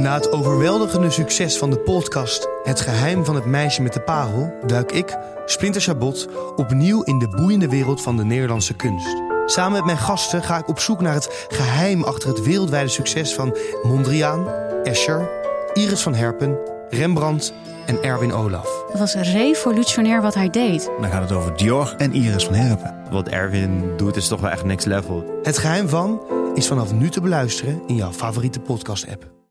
Na het overweldigende succes van de podcast Het geheim van het meisje met de parel duik ik, Splinter Chabot, opnieuw in de boeiende wereld van de Nederlandse kunst. Samen met mijn gasten ga ik op zoek naar het geheim achter het wereldwijde succes van Mondriaan, Escher, Iris van Herpen, Rembrandt en Erwin Olaf. Het was revolutionair wat hij deed. Dan gaat het over Dior en Iris van Herpen. Wat Erwin doet is toch wel echt next level. Het geheim van is vanaf nu te beluisteren in jouw favoriete podcast-app.